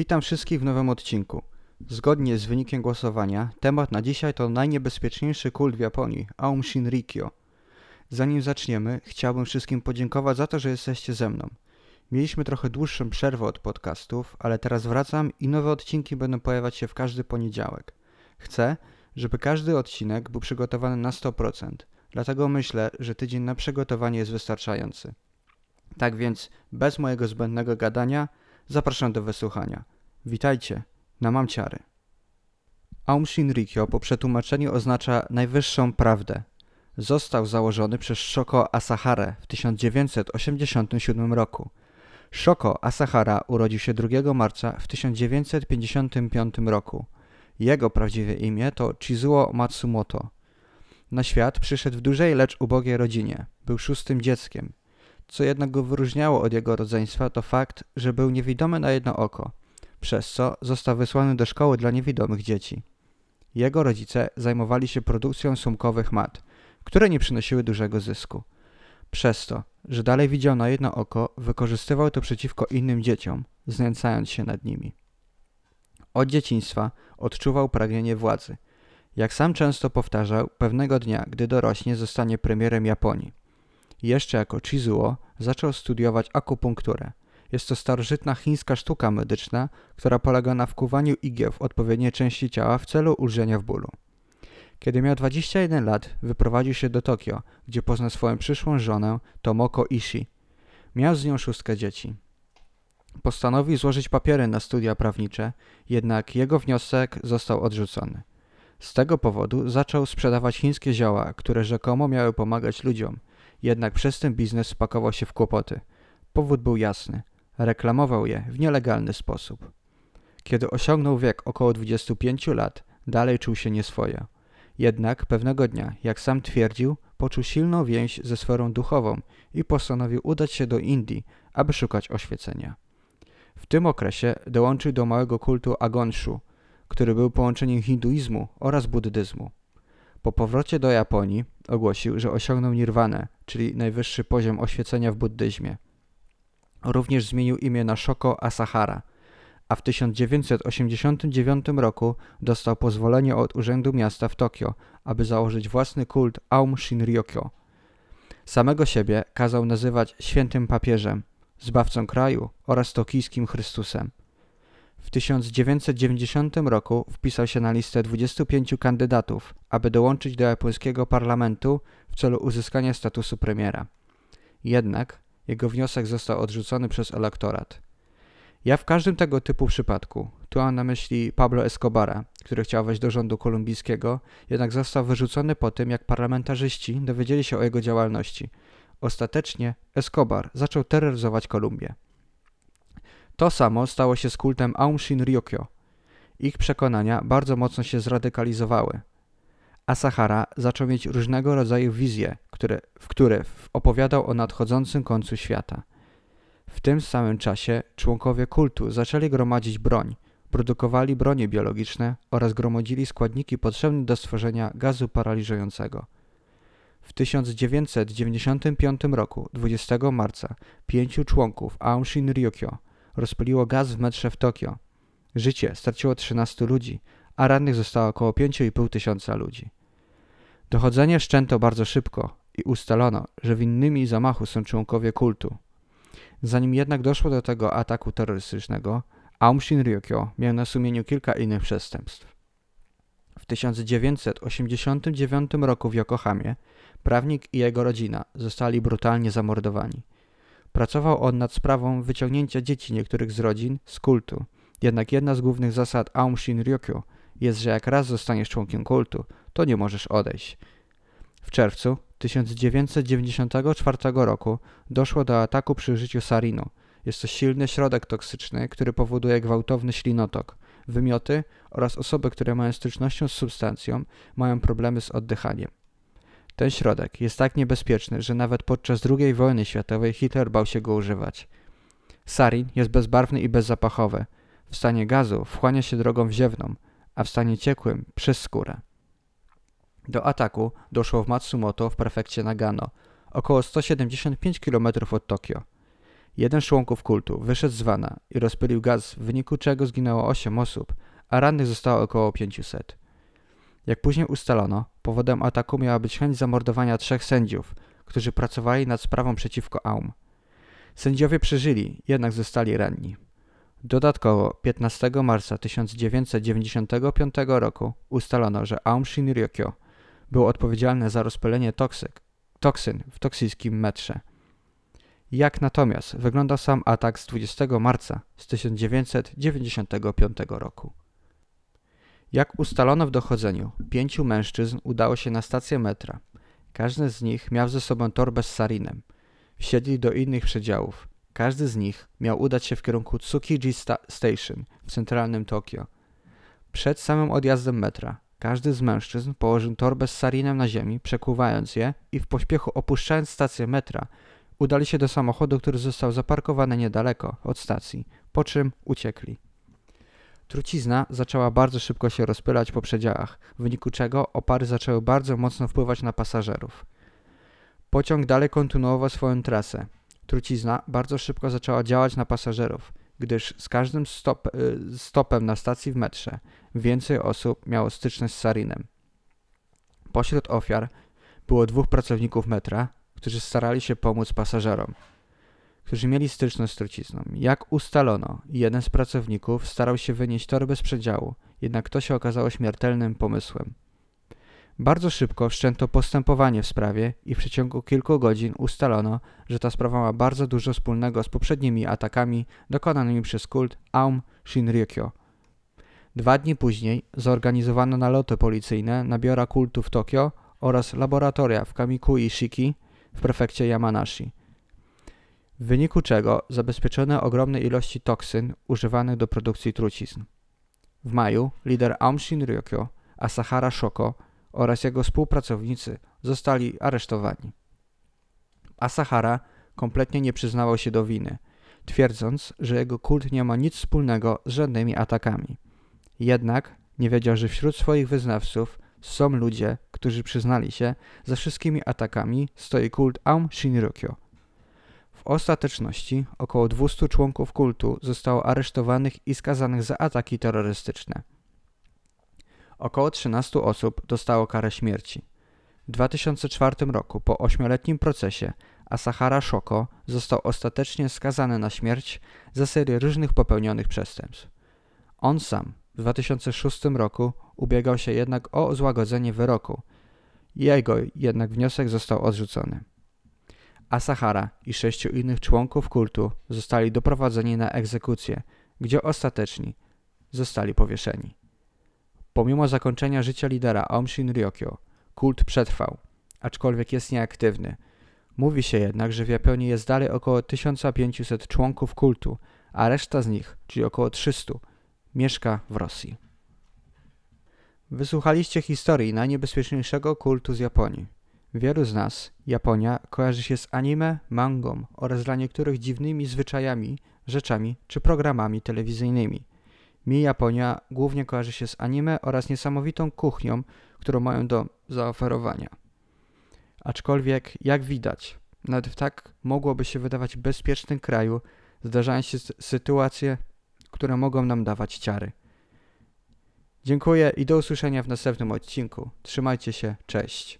Witam wszystkich w nowym odcinku. Zgodnie z wynikiem głosowania, temat na dzisiaj to najniebezpieczniejszy kult w Japonii, Aum Shinrikyo. Zanim zaczniemy, chciałbym wszystkim podziękować za to, że jesteście ze mną. Mieliśmy trochę dłuższą przerwę od podcastów, ale teraz wracam i nowe odcinki będą pojawiać się w każdy poniedziałek. Chcę, żeby każdy odcinek był przygotowany na 100%, dlatego myślę, że tydzień na przygotowanie jest wystarczający. Tak więc, bez mojego zbędnego gadania, zapraszam do wysłuchania. Witajcie na Mamciary. Aum Shinrikyo po przetłumaczeniu oznacza najwyższą prawdę. Został założony przez Shoko Asahara w 1987 roku. Shoko Asahara urodził się 2 marca w 1955 roku. Jego prawdziwe imię to Chizuo Matsumoto. Na świat przyszedł w dużej, lecz ubogiej rodzinie. Był szóstym dzieckiem. Co jednak go wyróżniało od jego rodzeństwa to fakt, że był niewidomy na jedno oko, przez co został wysłany do szkoły dla niewidomych dzieci. Jego rodzice zajmowali się produkcją sumkowych mat, które nie przynosiły dużego zysku. Przez to, że dalej widział na jedno oko, wykorzystywał to przeciwko innym dzieciom, znęcając się nad nimi. Od dzieciństwa odczuwał pragnienie władzy. Jak sam często powtarzał, pewnego dnia, gdy dorośnie, zostanie premierem Japonii. Jeszcze jako Chizuo zaczął studiować akupunkturę. Jest to starożytna chińska sztuka medyczna, która polega na wkuwaniu igieł w odpowiednie części ciała w celu ulżenia w bólu. Kiedy miał 21 lat, wyprowadził się do Tokio, gdzie poznał swoją przyszłą żonę Tomoko Ishii. Miał z nią szóstkę dzieci. Postanowił złożyć papiery na studia prawnicze, jednak jego wniosek został odrzucony. Z tego powodu zaczął sprzedawać chińskie zioła, które rzekomo miały pomagać ludziom – jednak przez ten biznes spakował się w kłopoty. Powód był jasny. Reklamował je w nielegalny sposób. Kiedy osiągnął wiek około 25 lat, dalej czuł się nieswojo. Jednak pewnego dnia, jak sam twierdził, poczuł silną więź ze sferą duchową i postanowił udać się do Indii, aby szukać oświecenia. W tym okresie dołączył do małego kultu Agonshu, który był połączeniem hinduizmu oraz buddyzmu. Po powrocie do Japonii ogłosił, że osiągnął nirwanę, czyli najwyższy poziom oświecenia w buddyzmie. Również zmienił imię na Shoko Asahara, a w 1989 roku dostał pozwolenie od Urzędu Miasta w Tokio, aby założyć własny kult Aum Shinryokyo. Samego siebie kazał nazywać świętym papieżem, zbawcą kraju oraz tokijskim Chrystusem. W 1990 roku wpisał się na listę 25 kandydatów, aby dołączyć do japońskiego parlamentu w celu uzyskania statusu premiera. Jednak jego wniosek został odrzucony przez elektorat. Ja w każdym tego typu przypadku, tu mam na myśli Pablo Escobara, który chciał wejść do rządu kolumbijskiego, jednak został wyrzucony po tym, jak parlamentarzyści dowiedzieli się o jego działalności. Ostatecznie Escobar zaczął terroryzować Kolumbię. To samo stało się z kultem Aum Shinrikyo. Ich przekonania bardzo mocno się zradykalizowały. Asahara zaczął mieć różnego rodzaju wizje, które, w które opowiadał o nadchodzącym końcu świata. W tym samym czasie członkowie kultu zaczęli gromadzić broń, produkowali bronie biologiczne oraz gromadzili składniki potrzebne do stworzenia gazu paraliżującego. W 1995 roku, 20 marca, pięciu członków Aum Shinrikyo rozpaliło gaz w metrze w Tokio. Życie straciło 13 ludzi, a rannych zostało około 5,5 tysiąca ludzi. Dochodzenie wszczęto bardzo szybko i ustalono, że winnymi zamachu są członkowie kultu. Zanim jednak doszło do tego ataku terrorystycznego, Aum Shinrikyo miał na sumieniu kilka innych przestępstw. W 1989 roku w Yokohamie prawnik i jego rodzina zostali brutalnie zamordowani. Pracował on nad sprawą wyciągnięcia dzieci niektórych z rodzin z kultu. Jednak jedna z głównych zasad Aum Shinrikyo jest, że jak raz zostaniesz członkiem kultu, to nie możesz odejść. W czerwcu 1994 roku doszło do ataku przy użyciu sarinu. Jest to silny środek toksyczny, który powoduje gwałtowny ślinotok. Wymioty oraz osoby, które mają stycznością z substancją, mają problemy z oddychaniem. Ten środek jest tak niebezpieczny, że nawet podczas II wojny światowej Hitler bał się go używać. Sarin jest bezbarwny i bezzapachowy. W stanie gazu wchłania się drogą wziewną, a w stanie ciekłym przez skórę. Do ataku doszło w Matsumoto w prefekcie Nagano, około 175 km od Tokio. Jeden z członków kultu wyszedł z wana i rozpylił gaz, w wyniku czego zginęło 8 osób, a rannych zostało około 500. Jak później ustalono, powodem ataku miała być chęć zamordowania trzech sędziów, którzy pracowali nad sprawą przeciwko Aum. Sędziowie przeżyli, jednak zostali ranni. Dodatkowo 15 marca 1995 roku ustalono, że Aum Shinrikyo był odpowiedzialny za rozpylenie toksyk, toksyn w toksyjskim metrze. Jak natomiast wyglądał sam atak z 20 marca z 1995 roku? Jak ustalono w dochodzeniu, pięciu mężczyzn udało się na stację metra. Każdy z nich miał ze sobą torbę z sarinem. Wsiedli do innych przedziałów. Każdy z nich miał udać się w kierunku Tsukiji Sta Station w centralnym Tokio. Przed samym odjazdem metra każdy z mężczyzn położył torbę z sarinem na ziemi, przekuwając je i w pośpiechu opuszczając stację metra, udali się do samochodu, który został zaparkowany niedaleko od stacji, po czym uciekli. Trucizna zaczęła bardzo szybko się rozpylać po przedziałach, w wyniku czego opary zaczęły bardzo mocno wpływać na pasażerów. Pociąg dalej kontynuował swoją trasę. Trucizna bardzo szybko zaczęła działać na pasażerów, gdyż z każdym stop, y, stopem na stacji w metrze więcej osób miało styczność z sarinem. Pośród ofiar było dwóch pracowników metra, którzy starali się pomóc pasażerom, którzy mieli styczność z trucizną. Jak ustalono, jeden z pracowników starał się wynieść torbę z przedziału, jednak to się okazało śmiertelnym pomysłem. Bardzo szybko wszczęto postępowanie w sprawie i w przeciągu kilku godzin ustalono, że ta sprawa ma bardzo dużo wspólnego z poprzednimi atakami dokonanymi przez kult Aum Shinrikyo. Dwa dni później zorganizowano naloty policyjne na biura kultu w Tokio oraz laboratoria w Kamikui Shiki w prefekcie Yamanashi. W wyniku czego zabezpieczono ogromne ilości toksyn używanych do produkcji trucizn. W maju lider Aum Shinrikyo Asahara Shoko oraz jego współpracownicy zostali aresztowani. Asahara kompletnie nie przyznawał się do winy, twierdząc, że jego kult nie ma nic wspólnego z żadnymi atakami. Jednak nie wiedział, że wśród swoich wyznawców są ludzie, którzy przyznali się, za wszystkimi atakami stoi kult Aum Shinrikyo. W ostateczności około 200 członków kultu zostało aresztowanych i skazanych za ataki terrorystyczne. Około 13 osób dostało karę śmierci. W 2004 roku, po ośmioletnim procesie, Asahara Shoko został ostatecznie skazany na śmierć za serię różnych popełnionych przestępstw. On sam w 2006 roku ubiegał się jednak o złagodzenie wyroku. Jego jednak wniosek został odrzucony. Asahara i sześciu innych członków kultu zostali doprowadzeni na egzekucję, gdzie ostateczni zostali powieszeni. Pomimo zakończenia życia lidera Aum Shinrikyo, kult przetrwał, aczkolwiek jest nieaktywny. Mówi się jednak, że w Japonii jest dalej około 1500 członków kultu, a reszta z nich, czyli około 300, mieszka w Rosji. Wysłuchaliście historii najniebezpieczniejszego kultu z Japonii. Wielu z nas Japonia kojarzy się z anime, mangą oraz dla niektórych dziwnymi zwyczajami, rzeczami czy programami telewizyjnymi. Mi Japonia głównie kojarzy się z anime oraz niesamowitą kuchnią, którą mają do zaoferowania. Aczkolwiek, jak widać, nawet w tak mogłoby się wydawać bezpiecznym kraju zdarzają się sytuacje, które mogą nam dawać ciary. Dziękuję i do usłyszenia w następnym odcinku. Trzymajcie się, cześć.